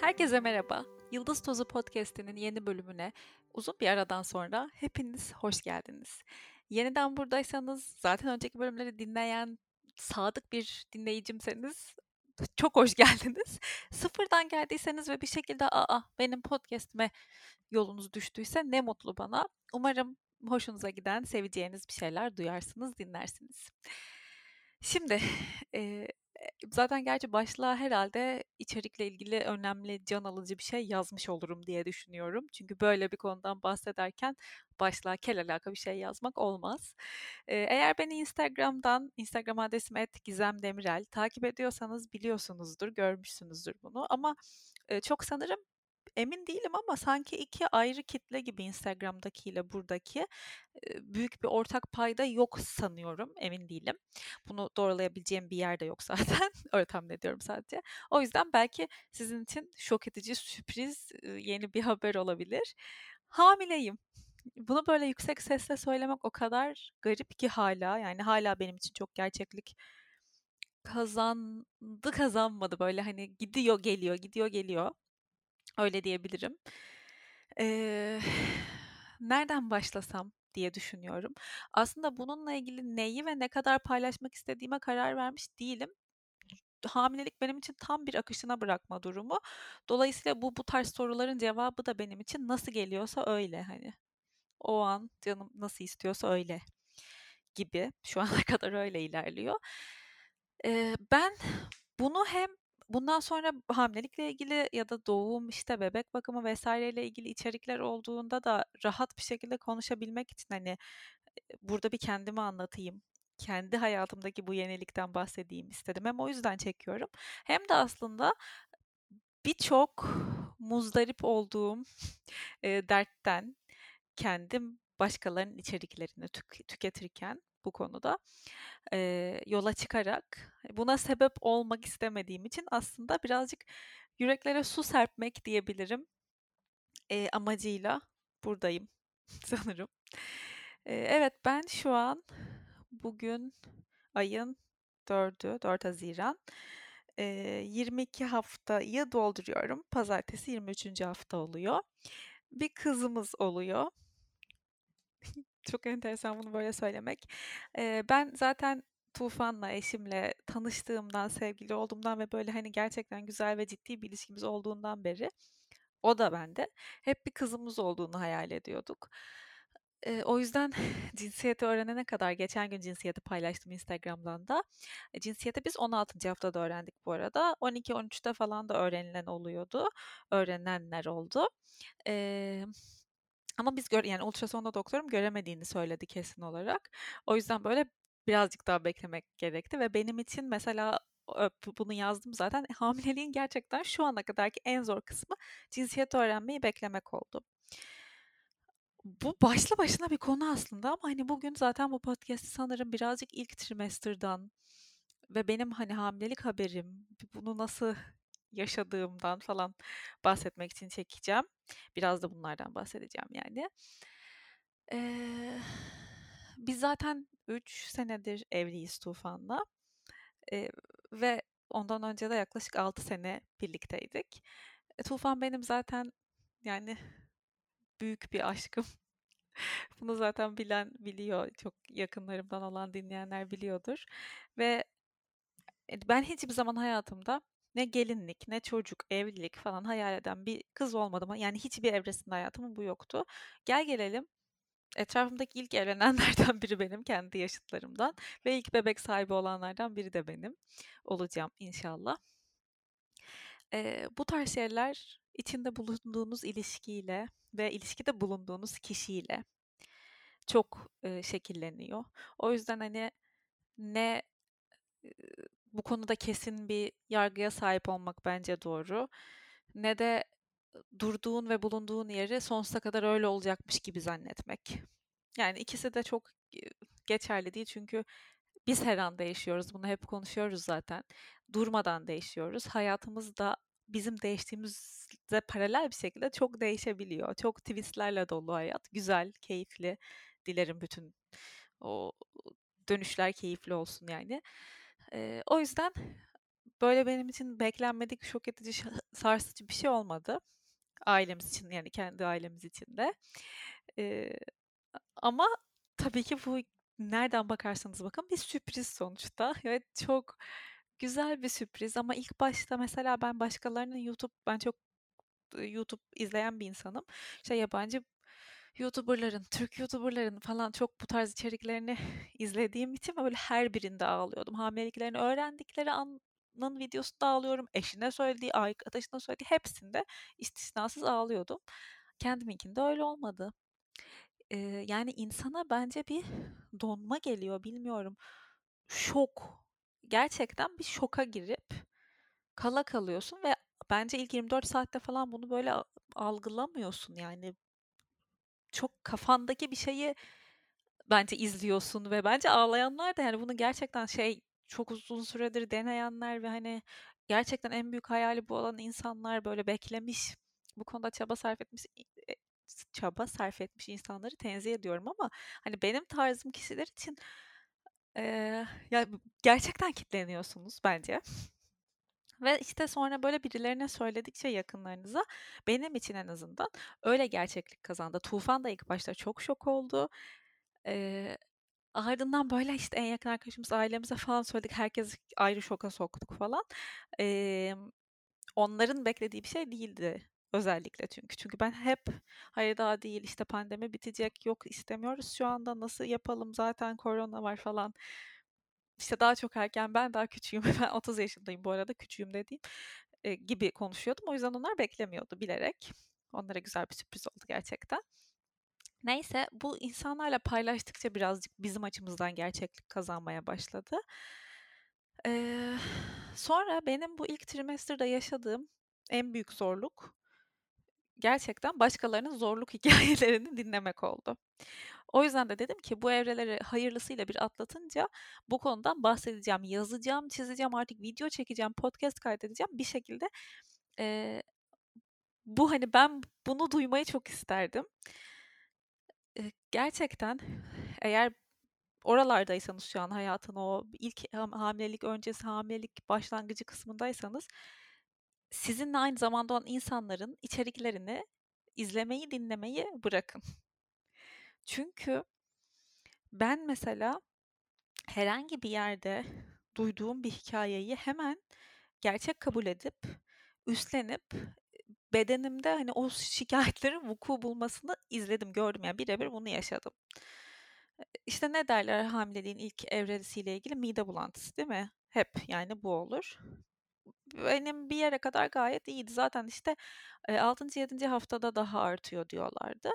Herkese merhaba. Yıldız Tozu Podcast'inin yeni bölümüne uzun bir aradan sonra hepiniz hoş geldiniz. Yeniden buradaysanız, zaten önceki bölümleri dinleyen sadık bir dinleyicimseniz çok hoş geldiniz. Sıfırdan geldiyseniz ve bir şekilde aa benim podcast'ime yolunuz düştüyse ne mutlu bana. Umarım hoşunuza giden, seveceğiniz bir şeyler duyarsınız, dinlersiniz. Şimdi e, zaten gerçi başlığa herhalde içerikle ilgili önemli, can alıcı bir şey yazmış olurum diye düşünüyorum. Çünkü böyle bir konudan bahsederken başlığa kel alaka bir şey yazmak olmaz. Ee, eğer beni Instagram'dan, Instagram adresim @gizemdemirel takip ediyorsanız biliyorsunuzdur, görmüşsünüzdür bunu. Ama e, çok sanırım emin değilim ama sanki iki ayrı kitle gibi Instagram'dakiyle buradaki büyük bir ortak payda yok sanıyorum. Emin değilim. Bunu doğrulayabileceğim bir yer de yok zaten. Öyle tahmin ediyorum sadece. O yüzden belki sizin için şok edici, sürpriz, yeni bir haber olabilir. Hamileyim. Bunu böyle yüksek sesle söylemek o kadar garip ki hala. Yani hala benim için çok gerçeklik kazandı kazanmadı böyle hani gidiyor geliyor gidiyor geliyor. Öyle diyebilirim. Eee, nereden başlasam diye düşünüyorum. Aslında bununla ilgili neyi ve ne kadar paylaşmak istediğime karar vermiş değilim. Hamilelik benim için tam bir akışına bırakma durumu. Dolayısıyla bu bu tarz soruların cevabı da benim için nasıl geliyorsa öyle hani. O an canım nasıl istiyorsa öyle gibi. Şu ana kadar öyle ilerliyor. Eee, ben bunu hem bundan sonra hamilelikle ilgili ya da doğum, işte bebek bakımı vesaireyle ilgili içerikler olduğunda da rahat bir şekilde konuşabilmek için hani burada bir kendimi anlatayım. Kendi hayatımdaki bu yenilikten bahsedeyim istedim. Hem o yüzden çekiyorum. Hem de aslında birçok muzdarip olduğum e, dertten kendim başkalarının içeriklerini tük- tüketirken bu konuda e, yola çıkarak buna sebep olmak istemediğim için aslında birazcık yüreklere su serpmek diyebilirim e, amacıyla buradayım sanırım. E, evet ben şu an bugün ayın 4'ü 4 Haziran e, 22 haftayı dolduruyorum. Pazartesi 23. hafta oluyor. Bir kızımız oluyor. Çok enteresan bunu böyle söylemek. Eee, ben zaten Tufan'la, eşimle tanıştığımdan, sevgili olduğumdan ve böyle hani gerçekten güzel ve ciddi bir ilişkimiz olduğundan beri o da bende hep bir kızımız olduğunu hayal ediyorduk. Eee, o yüzden cinsiyeti öğrenene kadar geçen gün cinsiyeti paylaştım Instagram'dan da. E, cinsiyeti biz 16. haftada öğrendik bu arada. 12-13'te falan da öğrenilen oluyordu. Öğrenenler oldu. Eee ama biz gör yani ultrasonda doktorum göremediğini söyledi kesin olarak. O yüzden böyle birazcık daha beklemek gerekti ve benim için mesela bunu yazdım zaten hamileliğin gerçekten şu ana kadarki en zor kısmı cinsiyet öğrenmeyi beklemek oldu. Bu başlı başına bir konu aslında ama hani bugün zaten bu podcast'i sanırım birazcık ilk trimester'dan ve benim hani hamilelik haberim, bunu nasıl yaşadığımdan falan bahsetmek için çekeceğim. Biraz da bunlardan bahsedeceğim yani. Ee, biz zaten 3 senedir evliyiz Tufan'la. Ee, ve ondan önce de yaklaşık 6 sene birlikteydik. E, Tufan benim zaten yani büyük bir aşkım. Bunu zaten bilen biliyor. Çok yakınlarımdan olan dinleyenler biliyordur. Ve ben hiçbir zaman hayatımda ne gelinlik, ne çocuk, evlilik falan hayal eden bir kız olmadım. Yani hiçbir evresinde hayatımın bu yoktu. Gel gelelim etrafımdaki ilk evlenenlerden biri benim kendi yaşıtlarımdan ve ilk bebek sahibi olanlardan biri de benim olacağım inşallah. Ee, bu tarz şeyler içinde bulunduğunuz ilişkiyle ve ilişkide bulunduğunuz kişiyle çok e, şekilleniyor. O yüzden hani ne bu konuda kesin bir yargıya sahip olmak bence doğru. Ne de durduğun ve bulunduğun yeri sonsuza kadar öyle olacakmış gibi zannetmek. Yani ikisi de çok geçerli değil çünkü biz her an değişiyoruz. Bunu hep konuşuyoruz zaten. Durmadan değişiyoruz. Hayatımız da bizim değiştiğimizde paralel bir şekilde çok değişebiliyor. Çok twistlerle dolu hayat. Güzel, keyifli. Dilerim bütün o dönüşler keyifli olsun yani. E, o yüzden böyle benim için beklenmedik, şok edici, sarsıcı bir şey olmadı. Ailemiz için yani kendi ailemiz için de. Eee, ama tabii ki bu nereden bakarsanız bakın bir sürpriz sonuçta. Evet çok güzel bir sürpriz ama ilk başta mesela ben başkalarının YouTube ben çok YouTube izleyen bir insanım. İşte yabancı YouTuber'ların, Türk YouTuber'ların falan çok bu tarz içeriklerini izlediğim için böyle her birinde ağlıyordum. Hamileliklerini öğrendikleri anın videosunda ağlıyorum. Eşine söylediği, arkadaşına söylediği hepsinde istisnasız ağlıyordum. Kendiminkinde öyle olmadı. Ee, yani insana bence bir donma geliyor bilmiyorum. Şok. Gerçekten bir şoka girip kala kalıyorsun ve bence ilk 24 saatte falan bunu böyle algılamıyorsun yani çok kafandaki bir şeyi bence izliyorsun ve bence ağlayanlar da yani bunu gerçekten şey çok uzun süredir deneyenler ve hani gerçekten en büyük hayali bu olan insanlar böyle beklemiş bu konuda çaba sarf etmiş e, çaba sarf etmiş insanları tenzih ediyorum ama hani benim tarzım kişiler için e, ya gerçekten kitleniyorsunuz bence. Ve işte sonra böyle birilerine söyledikçe yakınlarınıza benim için en azından öyle gerçeklik kazandı. Tufan da ilk başta çok şok oldu. Eee, ardından böyle işte en yakın arkadaşımız ailemize falan söyledik. Herkes ayrı şoka soktuk falan. Emm, onların beklediği bir şey değildi özellikle çünkü. Çünkü ben hep hayır daha değil işte pandemi bitecek yok istemiyoruz şu anda nasıl yapalım zaten korona var falan işte daha çok erken ben daha küçüğüm ben 30 yaşındayım bu arada küçüğüm dediğim e, gibi konuşuyordum. O yüzden onlar beklemiyordu bilerek. Onlara güzel bir sürpriz oldu gerçekten. Neyse bu insanlarla paylaştıkça birazcık bizim açımızdan gerçeklik kazanmaya başladı. Ee, sonra benim bu ilk trimesterde yaşadığım en büyük zorluk gerçekten başkalarının zorluk hikayelerini dinlemek oldu. O yüzden de dedim ki bu evreleri hayırlısıyla bir atlatınca bu konudan bahsedeceğim, yazacağım, çizeceğim, artık video çekeceğim, podcast kaydedeceğim bir şekilde. E, bu hani ben bunu duymayı çok isterdim. E, gerçekten eğer oralardaysanız şu an hayatın o ilk hamilelik öncesi hamilelik başlangıcı kısmındaysanız sizinle aynı zamanda olan insanların içeriklerini izlemeyi, dinlemeyi bırakın. Çünkü ben mesela herhangi bir yerde duyduğum bir hikayeyi hemen gerçek kabul edip üstlenip bedenimde hani o şikayetlerin vuku bulmasını izledim, gördüm yani birebir bunu yaşadım. İşte ne derler hamileliğin ilk evresiyle ilgili mide bulantısı değil mi? Hep yani bu olur benim bir yere kadar gayet iyiydi. Zaten işte e, 6. 7. haftada daha artıyor diyorlardı.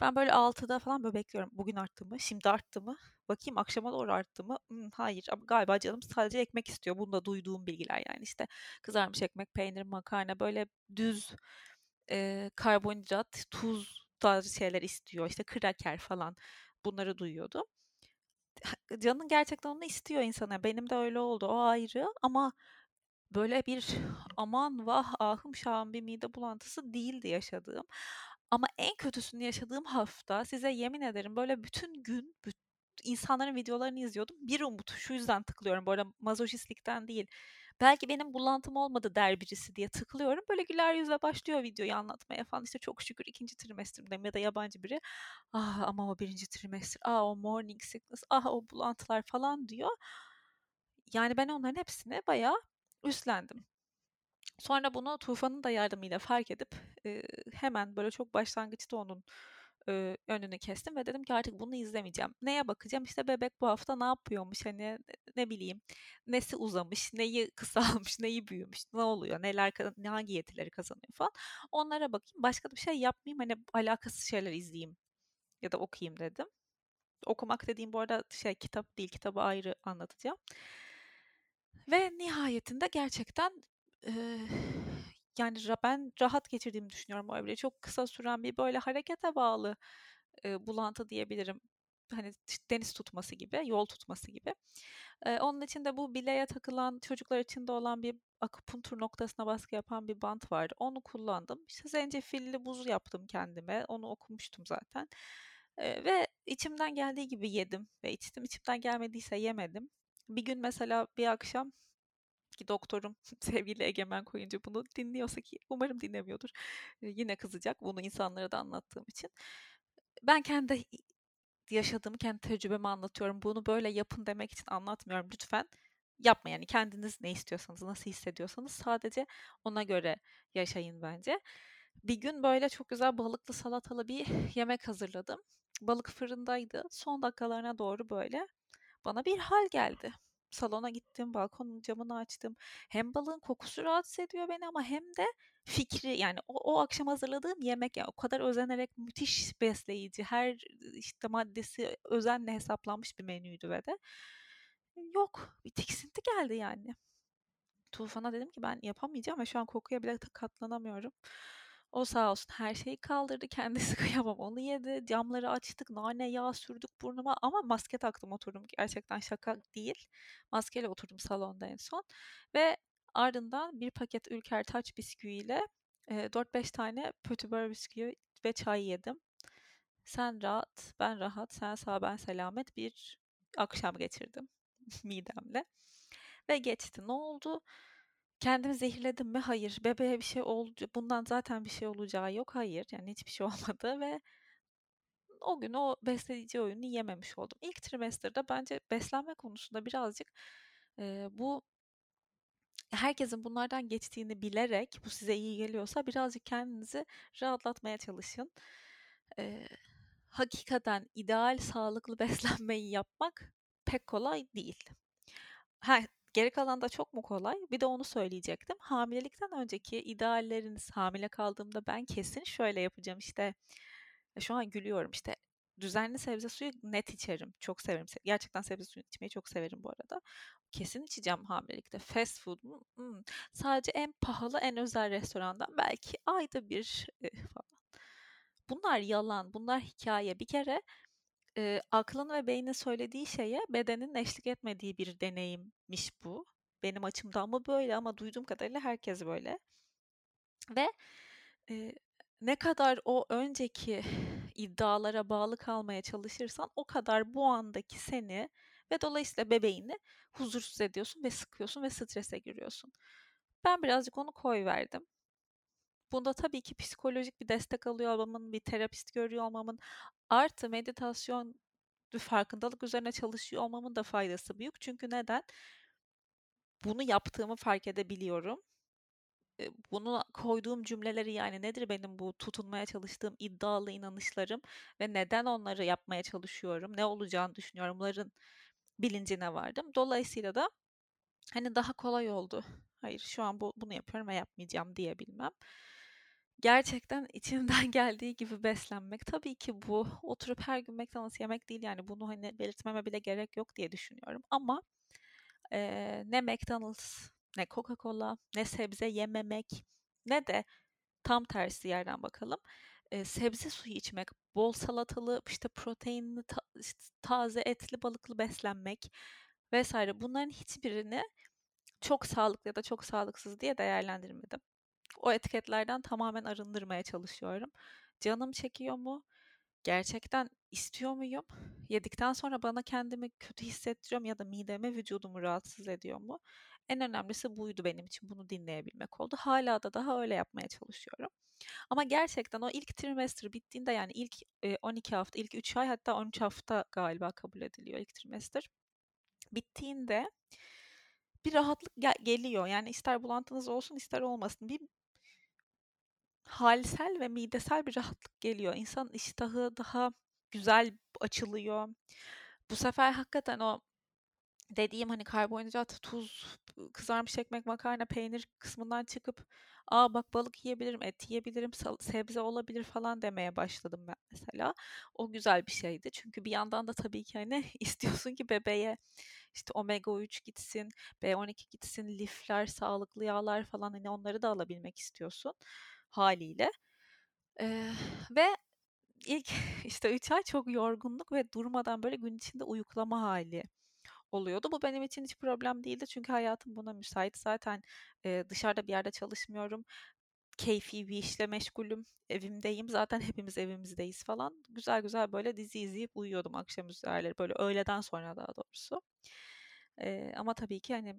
Ben böyle 6'da falan böyle bekliyorum. Bugün arttı mı? Şimdi arttı mı? Bakayım akşama doğru arttı mı? Hmm, hayır ama galiba canım sadece ekmek istiyor. Bunu da duyduğum bilgiler yani işte kızarmış ekmek, peynir, makarna böyle düz e, karbonhidrat, tuz tarzı şeyler istiyor. İşte kraker falan bunları duyuyordum. Canın gerçekten onu istiyor insana. Benim de öyle oldu. O ayrı ama böyle bir aman vah ahım şahım bir mide bulantısı değildi yaşadığım. Ama en kötüsünü yaşadığım hafta size yemin ederim böyle bütün gün insanların videolarını izliyordum. Bir umut şu yüzden tıklıyorum bu arada mazoşistlikten değil. Belki benim bulantım olmadı der birisi diye tıklıyorum. Böyle güler yüzle başlıyor videoyu anlatmaya falan. İşte çok şükür ikinci trimestrimdeyim ya da yabancı biri. Ah ama o birinci trimester. Ah o morning sickness. Ah o bulantılar falan diyor. Yani ben onların hepsini bayağı üstlendim. Sonra bunu Tufan'ın da yardımıyla fark edip e, hemen böyle çok başlangıçta onun e, önünü kestim ve dedim ki artık bunu izlemeyeceğim. Neye bakacağım? İşte bebek bu hafta ne yapıyormuş? Hani ne bileyim nesi uzamış, neyi kısalmış, neyi büyümüş, ne oluyor, neler hangi yetileri kazanıyor falan. Onlara bakayım. Başka bir şey yapmayayım. Hani alakasız şeyler izleyeyim ya da okuyayım dedim. Okumak dediğim bu arada şey kitap değil, kitabı ayrı anlatacağım. Ve nihayetinde gerçekten e, yani ben rahat geçirdiğimi düşünüyorum o evreyi. Çok kısa süren bir böyle harekete bağlı e, bulantı diyebilirim. Hani deniz tutması gibi, yol tutması gibi. E, onun için de bu bileğe takılan çocuklar içinde olan bir akupunktur noktasına baskı yapan bir bant vardı. Onu kullandım. İşte zencefilli buz yaptım kendime. Onu okumuştum zaten. E, ve içimden geldiği gibi yedim ve içtim. İçimden gelmediyse yemedim. Bir gün mesela bir akşam ki doktorum sevgili Egemen Koyuncu bunu dinliyorsa ki umarım dinlemiyordur. Yine kızacak bunu insanlara da anlattığım için. Ben kendi yaşadığımı, kendi tecrübemi anlatıyorum. Bunu böyle yapın demek için anlatmıyorum. Lütfen yapma yani kendiniz ne istiyorsanız, nasıl hissediyorsanız sadece ona göre yaşayın bence. Bir gün böyle çok güzel balıklı salatalı bir yemek hazırladım. Balık fırındaydı. Son dakikalarına doğru böyle bana bir hal geldi. Salona gittim, balkonun camını açtım. Hem balığın kokusu rahatsız ediyor beni ama hem de fikri yani o, o akşam hazırladığım yemek yani o kadar özenerek müthiş besleyici. Her işte maddesi özenle hesaplanmış bir menüydü ve de yok bir tiksinti geldi yani. Tufan'a dedim ki ben yapamayacağım ve şu an kokuya bile katlanamıyorum. O sağ olsun her şeyi kaldırdı. Kendisi kıyamam onu yedi. Camları açtık. Nane yağı sürdük burnuma. Ama maske taktım oturdum. Gerçekten şaka değil. Maskeyle oturdum salonda en son. Ve ardından bir paket Ülker Taç bisküviyle e, 4-5 tane pötibör bisküvi ve çay yedim. Sen rahat, ben rahat, sen sağ ben selamet bir akşam geçirdim midemle. Ve geçti. Ne oldu? Kendimi zehirledim mi? Hayır. Bebeğe bir şey oldu. Bundan zaten bir şey olacağı yok. Hayır. Yani hiçbir şey olmadı ve o gün o besleyici oyunu yememiş oldum. İlk trimester'da bence beslenme konusunda birazcık e, bu herkesin bunlardan geçtiğini bilerek bu size iyi geliyorsa birazcık kendinizi rahatlatmaya çalışın. E, hakikaten ideal sağlıklı beslenmeyi yapmak pek kolay değil. Ha, Geri kalan da çok mu kolay? Bir de onu söyleyecektim. Hamilelikten önceki idealleriniz hamile kaldığımda ben kesin şöyle yapacağım işte. Şu an gülüyorum işte. Düzenli sebze suyu net içerim. Çok severim. Gerçekten sebze suyu içmeyi çok severim bu arada. Kesin içeceğim hamilelikte. Fast food mu? Hmm. Sadece en pahalı, en özel restorandan belki ayda bir falan. Bunlar yalan, bunlar hikaye. Bir kere e, aklın ve beynin söylediği şeye bedenin eşlik etmediği bir deneyimmiş bu. Benim açımdan mı böyle ama duyduğum kadarıyla herkes böyle. Ve e, ne kadar o önceki iddialara bağlı kalmaya çalışırsan o kadar bu andaki seni ve dolayısıyla bebeğini huzursuz ediyorsun ve sıkıyorsun ve strese giriyorsun. Ben birazcık onu koy verdim. Bunda tabii ki psikolojik bir destek alıyor olmamın, bir terapist görüyor olmamın, artı meditasyon farkındalık üzerine çalışıyor olmamın da faydası büyük. Çünkü neden? Bunu yaptığımı fark edebiliyorum. Bunu koyduğum cümleleri yani nedir benim bu tutunmaya çalıştığım iddialı inanışlarım ve neden onları yapmaya çalışıyorum, ne olacağını düşünüyorum, bunların bilincine vardım. Dolayısıyla da hani daha kolay oldu. Hayır şu an bu, bunu yapıyorum ve yapmayacağım diyebilmem gerçekten içinden geldiği gibi beslenmek. Tabii ki bu oturup her gün McDonald's yemek değil yani bunu hani belirtmeme bile gerek yok diye düşünüyorum. Ama e, ne McDonald's, ne Coca-Cola, ne sebze yememek, ne de tam tersi yerden bakalım. E, sebze suyu içmek, bol salatalı, işte proteinli, ta, işte taze etli, balıklı beslenmek vesaire bunların hiçbirini çok sağlıklı ya da çok sağlıksız diye değerlendirmedim o etiketlerden tamamen arındırmaya çalışıyorum. Canım çekiyor mu? Gerçekten istiyor muyum? Yedikten sonra bana kendimi kötü hissettiriyor mu ya da midemi, vücudumu rahatsız ediyor mu? En önemlisi buydu benim için. Bunu dinleyebilmek oldu. Hala da daha öyle yapmaya çalışıyorum. Ama gerçekten o ilk trimester bittiğinde yani ilk 12 hafta, ilk 3 ay hatta 13 hafta galiba kabul ediliyor ilk trimester. Bittiğinde bir rahatlık gel- geliyor. Yani ister bulantınız olsun ister olmasın. Bir halsel ve midesel bir rahatlık geliyor. İnsanın iştahı daha güzel açılıyor. Bu sefer hakikaten o dediğim hani karbonhidrat, tuz, kızarmış ekmek, makarna, peynir kısmından çıkıp aa bak balık yiyebilirim, et yiyebilirim, sebze olabilir falan demeye başladım ben mesela. O güzel bir şeydi. Çünkü bir yandan da tabii ki hani istiyorsun ki bebeğe işte omega 3 gitsin, B12 gitsin, lifler, sağlıklı yağlar falan hani onları da alabilmek istiyorsun haliyle. Ee, ve ilk işte 3 ay çok yorgunluk ve durmadan böyle gün içinde uyuklama hali oluyordu. Bu benim için hiç problem değildi çünkü hayatım buna müsait. Zaten e, dışarıda bir yerde çalışmıyorum. Keyfi bir işle meşgulüm. Evimdeyim. Zaten hepimiz evimizdeyiz falan. Güzel güzel böyle dizi izleyip uyuyordum akşam üzerleri. Böyle öğleden sonra daha doğrusu. E, ama tabii ki hani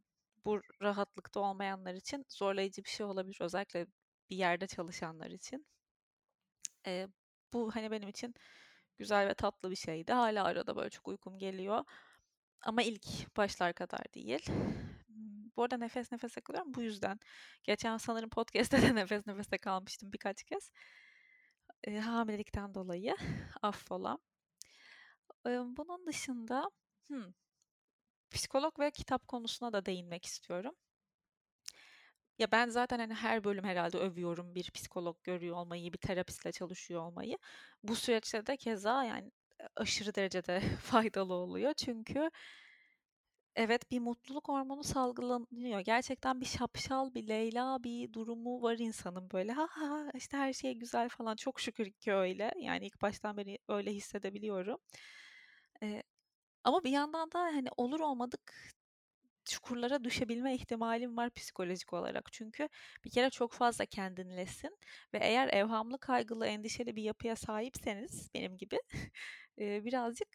bu rahatlıkta olmayanlar için zorlayıcı bir şey olabilir. Özellikle bir yerde çalışanlar için. Eee, bu hani benim için güzel ve tatlı bir şeydi. Hala arada böyle çok uykum geliyor. Ama ilk başlar kadar değil. Bu arada nefes nefese kalıyorum bu yüzden. Geçen sanırım podcast'te de nefes nefese kalmıştım birkaç kez. Eee, hamilelikten dolayı affola. Eee, bunun dışında hımm, psikolog ve kitap konusuna da değinmek istiyorum. Ya, ben zaten, hani, her bölüm herhalde övüyorum bir psikolog görüyor olmayı, bir terapistle çalışıyor olmayı. Bu süreçte de keza, yani, aşırı derecede faydalı oluyor. Çünkü evet, bir mutluluk hormonu salgılanıyor. Gerçekten bir şapşal, bir Leyla bir durumu var insanın böyle. Ha ha, işte, her şey güzel falan. Çok şükür ki öyle. Yani, ilk baştan beri öyle hissedebiliyorum. Eee, ama bir yandan da, hani, olur olmadık çukurlara düşebilme ihtimalim var psikolojik olarak. Çünkü bir kere çok fazla kendinlesin ve eğer evhamlı, kaygılı, endişeli bir yapıya sahipseniz benim gibi birazcık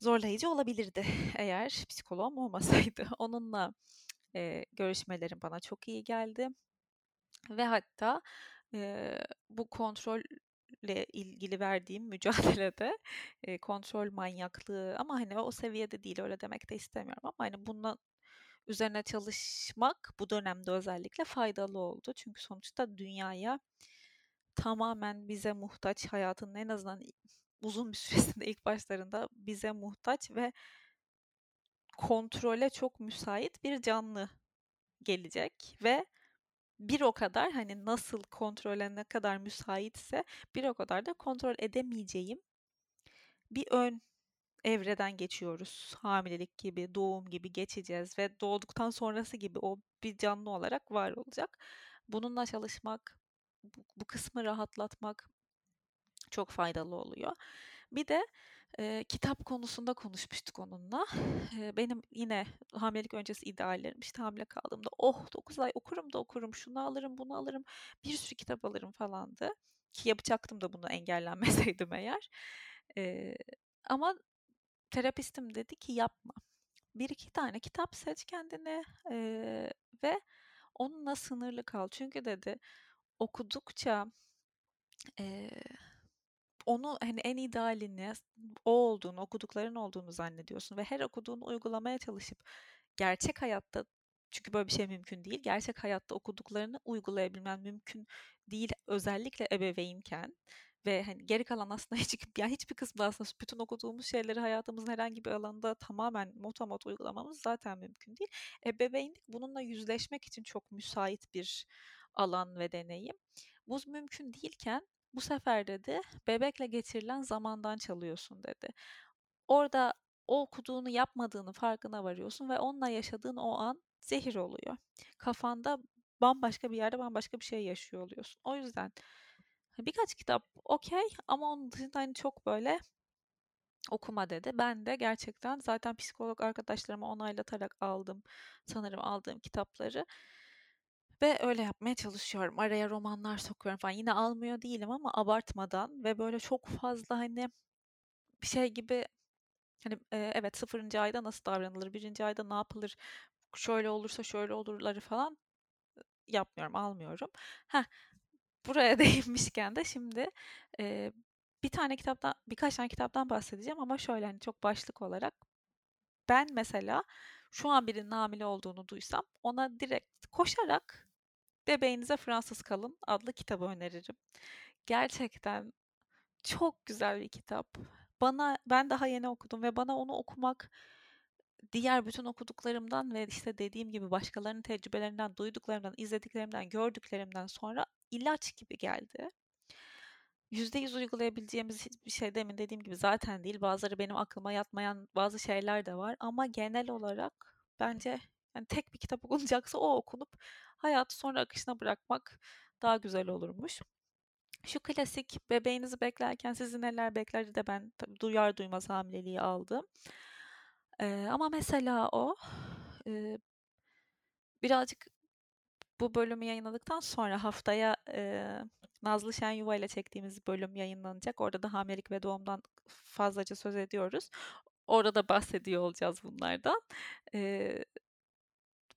zorlayıcı olabilirdi eğer psikoloğum olmasaydı. Onunla eee, görüşmelerim bana çok iyi geldi ve hatta eee, bu kontrolle ilgili verdiğim mücadelede eee, kontrol manyaklığı ama hani o seviyede değil öyle demek de istemiyorum ama hani bundan üzerine çalışmak bu dönemde özellikle faydalı oldu. Çünkü sonuçta dünyaya tamamen bize muhtaç, hayatının en azından uzun bir süresinde ilk başlarında bize muhtaç ve kontrole çok müsait bir canlı gelecek ve bir o kadar hani nasıl kontrole ne kadar müsaitse bir o kadar da kontrol edemeyeceğim bir ön evreden geçiyoruz. Hamilelik gibi, doğum gibi geçeceğiz ve doğduktan sonrası gibi o bir canlı olarak var olacak. Bununla çalışmak, bu, bu kısmı rahatlatmak çok faydalı oluyor. Bir de e, kitap konusunda konuşmuştuk onunla. E, benim yine hamilelik öncesi ideallerim işte hamile kaldığımda oh 9 ay okurum da okurum şunu alırım bunu alırım bir sürü kitap alırım falandı. Ki yapacaktım da bunu engellenmeseydim eğer. E, ama terapistim dedi ki yapma. Bir iki tane kitap seç kendine e, ve onunla sınırlı kal. Çünkü dedi okudukça e, onu hani en idealini o olduğunu, okudukların olduğunu zannediyorsun ve her okuduğunu uygulamaya çalışıp gerçek hayatta çünkü böyle bir şey mümkün değil. Gerçek hayatta okuduklarını uygulayabilmen mümkün değil özellikle ebeveynken ve hani geri kalan aslında hiç yani hiçbir kısmı aslında bütün okuduğumuz şeyleri hayatımızın herhangi bir alanda tamamen motomot uygulamamız zaten mümkün değil. Ebeveynlik bununla yüzleşmek için çok müsait bir alan ve deneyim. Bu mümkün değilken bu sefer dedi bebekle geçirilen zamandan çalıyorsun dedi. Orada o okuduğunu yapmadığını farkına varıyorsun ve onunla yaşadığın o an zehir oluyor. Kafanda bambaşka bir yerde bambaşka bir şey yaşıyor oluyorsun. O yüzden birkaç kitap okey ama onun dışında hani çok böyle okuma dedi. Ben de gerçekten zaten psikolog arkadaşlarıma onaylatarak aldım sanırım aldığım kitapları. Ve öyle yapmaya çalışıyorum. Araya romanlar sokuyorum falan. Yine almıyor değilim ama abartmadan ve böyle çok fazla hani bir şey gibi hani e, evet sıfırıncı ayda nasıl davranılır, birinci ayda ne yapılır, şöyle olursa şöyle olurları falan yapmıyorum, almıyorum. Heh, buraya değinmişken de şimdi e, bir tane kitaptan, birkaç tane kitaptan bahsedeceğim ama şöyle hani çok başlık olarak ben mesela şu an birinin hamile olduğunu duysam ona direkt koşarak Bebeğinize Fransız Kalın adlı kitabı öneririm. Gerçekten çok güzel bir kitap. Bana ben daha yeni okudum ve bana onu okumak diğer bütün okuduklarımdan ve işte dediğim gibi başkalarının tecrübelerinden, duyduklarımdan, izlediklerimden, gördüklerimden sonra ilaç gibi geldi. %100 uygulayabileceğimiz hiçbir şey demin dediğim gibi zaten değil. Bazıları benim aklıma yatmayan bazı şeyler de var ama genel olarak bence yani tek bir kitap okunacaksa o okunup hayatı sonra akışına bırakmak daha güzel olurmuş. Şu klasik bebeğinizi beklerken sizi neler beklerdi de ben duyar duymaz hamileliği aldım. Ee, ama mesela o e, birazcık bu bölümü yayınladıktan sonra haftaya e, Nazlı Şen Yuva ile çektiğimiz bölüm yayınlanacak. Orada da hamilelik ve doğumdan fazlaca söz ediyoruz. Orada da bahsediyor olacağız bunlardan. E,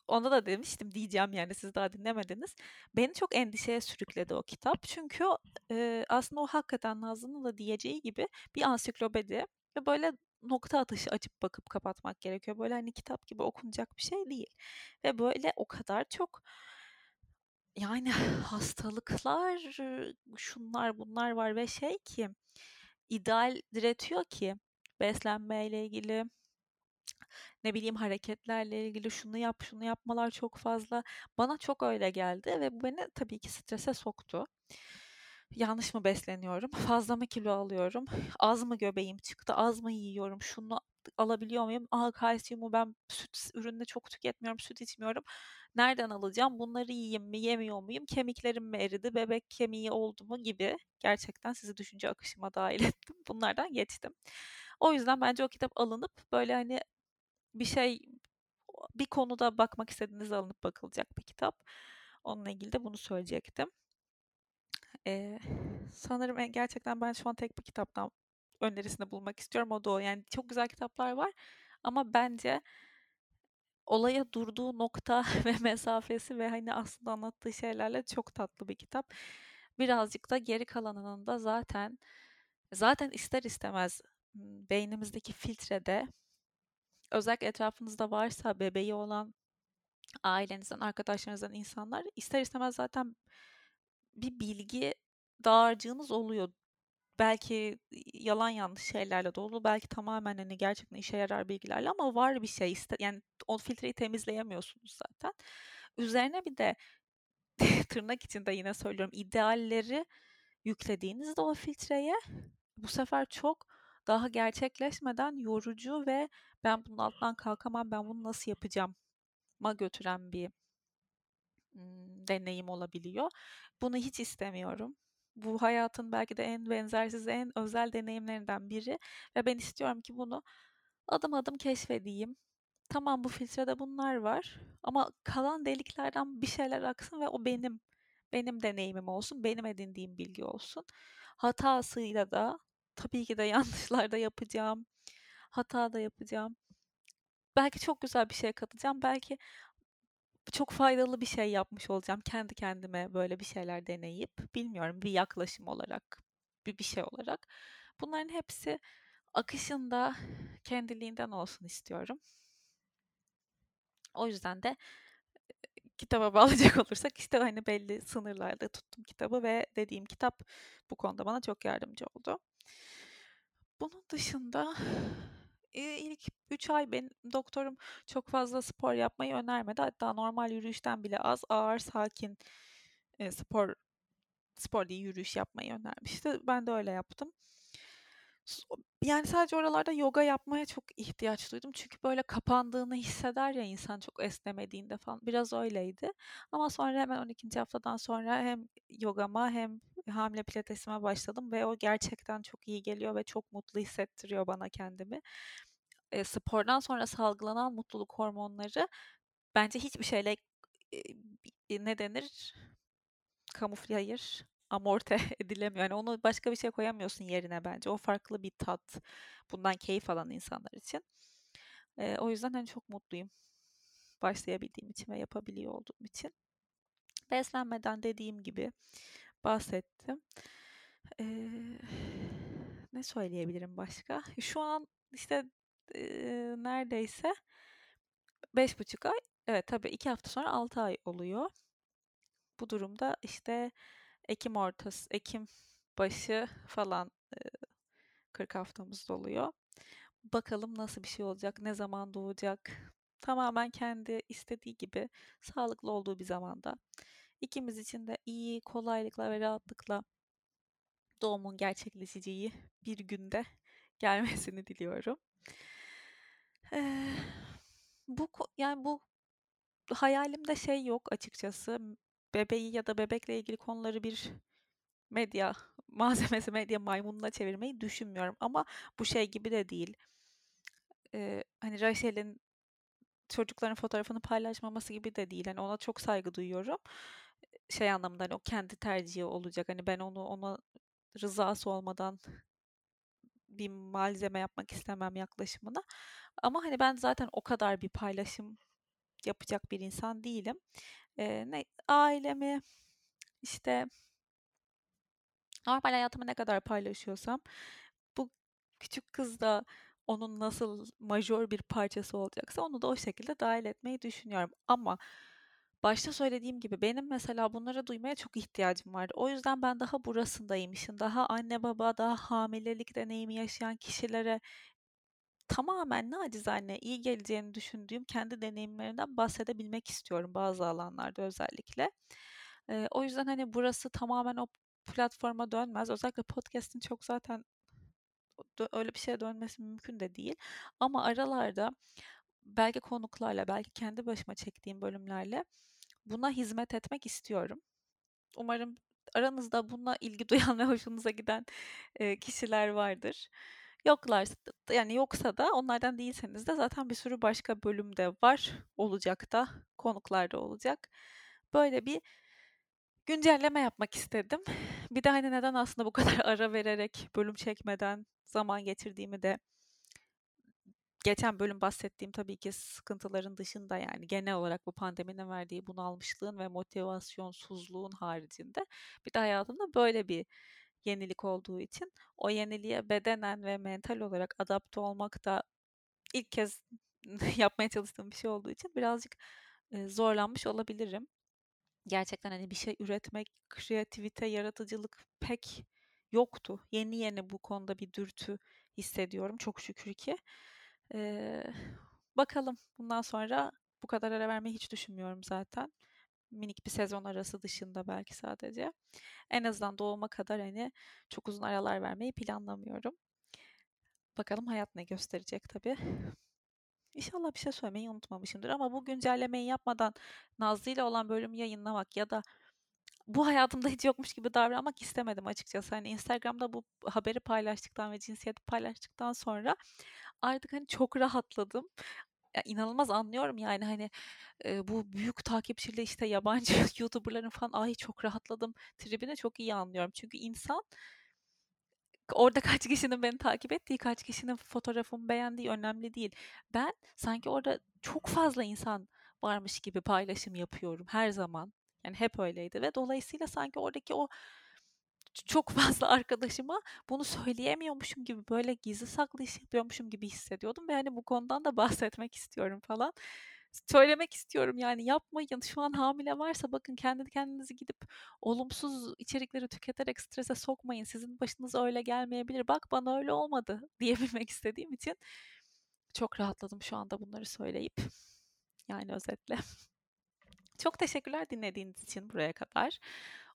ona da demiştim diyeceğim yani siz daha dinlemediniz. Beni çok endişeye sürükledi o kitap. Çünkü e, aslında o hakikaten Nazlı'nın da diyeceği gibi bir ansiklopedi ve böyle nokta atışı açıp bakıp kapatmak gerekiyor. Böyle hani kitap gibi okunacak bir şey değil. Ve böyle o kadar çok yani hastalıklar, şunlar bunlar var ve şey ki ideal diretiyor ki beslenmeyle ilgili ne bileyim hareketlerle ilgili şunu yap şunu yapmalar çok fazla bana çok öyle geldi ve bu beni tabii ki strese soktu. Yanlış mı besleniyorum? Fazla mı kilo alıyorum? Az mı göbeğim çıktı? Az mı yiyorum? Şunu alabiliyor muyum? Aha kalsiyumu ben süt ürününü çok tüketmiyorum, süt içmiyorum. Nereden alacağım? Bunları yiyeyim mi, yemiyor muyum? Kemiklerim mi eridi? Bebek kemiği oldu mu gibi. Gerçekten sizi düşünce akışıma dahil ettim. Bunlardan geçtim. O yüzden bence o kitap alınıp böyle hani bir şey bir konuda bakmak istediğinizde alınıp bakılacak bir kitap. Onunla ilgili de bunu söyleyecektim. Ee, sanırım gerçekten ben şu an tek bir kitaptan önerisinde bulmak istiyorum. O da o. Yani çok güzel kitaplar var ama bence olaya durduğu nokta ve mesafesi ve hani aslında anlattığı şeylerle çok tatlı bir kitap. Birazcık da geri kalanının da zaten zaten ister istemez beynimizdeki filtrede özellikle etrafınızda varsa bebeği olan ailenizden, arkadaşlarınızdan insanlar ister istemez zaten bir bilgi dağarcığınız oluyor. Belki yalan yanlış şeylerle dolu, belki tamamen hani gerçekten işe yarar bilgilerle ama var bir şey. Yani o filtreyi temizleyemiyorsunuz zaten. Üzerine bir de tırnak içinde yine söylüyorum idealleri yüklediğinizde o filtreye bu sefer çok daha gerçekleşmeden yorucu ve ben bunun altından kalkamam, ben bunu nasıl yapacağım ma götüren bir deneyim olabiliyor. Bunu hiç istemiyorum. Bu hayatın belki de en benzersiz, en özel deneyimlerinden biri ve ben istiyorum ki bunu adım adım keşfedeyim. Tamam bu filtrede bunlar var ama kalan deliklerden bir şeyler aksın ve o benim benim deneyimim olsun, benim edindiğim bilgi olsun. Hatasıyla da tabii ki de yanlışlar da yapacağım. Hata da yapacağım. Belki çok güzel bir şey katacağım. Belki çok faydalı bir şey yapmış olacağım kendi kendime böyle bir şeyler deneyip bilmiyorum bir yaklaşım olarak bir bir şey olarak bunların hepsi akışında kendiliğinden olsun istiyorum. O yüzden de kitaba bağlayacak olursak işte hani belli sınırlarda tuttum kitabı ve dediğim kitap bu konuda bana çok yardımcı oldu. Bunun dışında ilk 3 ay benim doktorum çok fazla spor yapmayı önermedi. Hatta normal yürüyüşten bile az ağır sakin spor spor değil yürüyüş yapmayı önermişti. Ben de öyle yaptım. Yani sadece oralarda yoga yapmaya çok ihtiyaç duydum. Çünkü böyle kapandığını hisseder ya insan çok esnemediğinde falan. Biraz öyleydi. Ama sonra hemen 12. haftadan sonra hem yogama hem hamile pilatesime başladım ve o gerçekten çok iyi geliyor ve çok mutlu hissettiriyor bana kendimi. E, spordan sonra salgılanan mutluluk hormonları bence hiçbir şeyle e, ne denir? Kamufle hayır amorti edilemiyor. Yani onu başka bir şey koyamıyorsun yerine bence. O farklı bir tat. Bundan keyif alan insanlar için. Ee, o yüzden hani çok mutluyum. Başlayabildiğim için ve yapabiliyor olduğum için. Beslenmeden dediğim gibi bahsettim. Ee, ne söyleyebilirim başka? Şu an işte e, neredeyse beş buçuk ay. Evet tabii iki hafta sonra altı ay oluyor. Bu durumda işte Ekim ortası, Ekim başı falan 40 haftamız doluyor. Bakalım nasıl bir şey olacak, ne zaman doğacak. Tamamen kendi istediği gibi sağlıklı olduğu bir zamanda. İkimiz için de iyi, kolaylıkla ve rahatlıkla doğumun gerçekleşeceği bir günde gelmesini diliyorum. Ee, bu yani bu hayalimde şey yok açıkçası bebeği ya da bebekle ilgili konuları bir medya malzemesi, medya maymununa çevirmeyi düşünmüyorum. Ama bu şey gibi de değil. Ee, hani Rachel'in çocukların fotoğrafını paylaşmaması gibi de değil. Hani ona çok saygı duyuyorum. Şey anlamında hani o kendi tercihi olacak. Hani ben onu ona rızası olmadan bir malzeme yapmak istemem yaklaşımına. Ama hani ben zaten o kadar bir paylaşım yapacak bir insan değilim. Eee, ne ailemi, işte normal hayatımı ne kadar paylaşıyorsam bu küçük kız da onun nasıl majör bir parçası olacaksa onu da o şekilde dahil etmeyi düşünüyorum. Ama başta söylediğim gibi benim mesela bunları duymaya çok ihtiyacım vardı. O yüzden ben daha burasındaymışım. Daha anne baba, daha hamilelik deneyimi yaşayan kişilere tamamen nacizane iyi geleceğini düşündüğüm kendi deneyimlerimden bahsedebilmek istiyorum bazı alanlarda özellikle. Eee, o yüzden hani burası tamamen o platforma dönmez. Özellikle podcast'in çok zaten öyle bir şeye dönmesi mümkün de değil. Ama aralarda belki konuklarla, belki kendi başıma çektiğim bölümlerle buna hizmet etmek istiyorum. Umarım aranızda buna ilgi duyan ve hoşunuza giden kişiler vardır. Yoklar yani yoksa da onlardan değilseniz de zaten bir sürü başka bölümde var, olacak da, konuklarda olacak. Böyle bir güncelleme yapmak istedim. Bir de hani neden aslında bu kadar ara vererek bölüm çekmeden zaman geçirdiğimi de geçen bölüm bahsettiğim tabii ki sıkıntıların dışında yani genel olarak bu pandeminin verdiği bunalmışlığın ve motivasyonsuzluğun haricinde bir de hayatımda böyle bir yenilik olduğu için o yeniliğe bedenen ve mental olarak adapte olmak da ilk kez yapmaya çalıştığım bir şey olduğu için birazcık zorlanmış olabilirim. Gerçekten hani bir şey üretmek, kreativite, yaratıcılık pek yoktu. Yeni yeni bu konuda bir dürtü hissediyorum çok şükür ki. Ee, bakalım bundan sonra bu kadar ara vermeyi hiç düşünmüyorum zaten. Minik bir sezon arası dışında belki sadece. En azından doğuma kadar hani çok uzun aralar vermeyi planlamıyorum. Bakalım hayat ne gösterecek tabii. İnşallah bir şey söylemeyi unutmamışımdır ama bu güncellemeyi yapmadan Nazlı ile olan bölümü yayınlamak ya da bu hayatımda hiç yokmuş gibi davranmak istemedim açıkçası. Hani Instagram'da bu haberi paylaştıktan ve cinsiyeti paylaştıktan sonra artık hani çok rahatladım. Ya inanılmaz anlıyorum yani hani e, bu büyük takipçili işte yabancı YouTuber'ların falan ay çok rahatladım tribini çok iyi anlıyorum. Çünkü insan orada kaç kişinin beni takip ettiği, kaç kişinin fotoğrafımı beğendiği önemli değil. Ben sanki orada çok fazla insan varmış gibi paylaşım yapıyorum her zaman. Yani hep öyleydi ve dolayısıyla sanki oradaki o çok fazla arkadaşıma bunu söyleyemiyormuşum gibi böyle gizli saklı iş yapıyormuşum gibi hissediyordum ve hani bu konudan da bahsetmek istiyorum falan. Söylemek istiyorum yani yapmayın şu an hamile varsa bakın kendi kendinizi gidip olumsuz içerikleri tüketerek strese sokmayın. Sizin başınıza öyle gelmeyebilir. Bak bana öyle olmadı diyebilmek istediğim için çok rahatladım şu anda bunları söyleyip. Yani özetle. Çok teşekkürler dinlediğiniz için buraya kadar.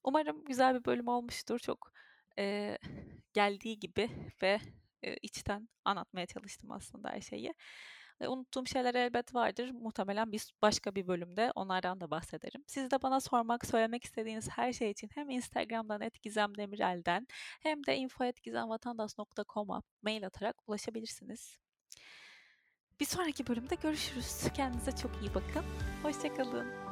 Umarım güzel bir bölüm olmuştur. Çok e, geldiği gibi ve e, içten anlatmaya çalıştım aslında her şeyi. E, unuttuğum şeyler elbet vardır. Muhtemelen bir başka bir bölümde onlardan da bahsederim. Siz de bana sormak, söylemek istediğiniz her şey için hem Instagram'dan @gizemdemirel'den hem de info@gizemvatandaş.com'a mail atarak ulaşabilirsiniz. Bir sonraki bölümde görüşürüz. Kendinize çok iyi bakın. Hoşçakalın.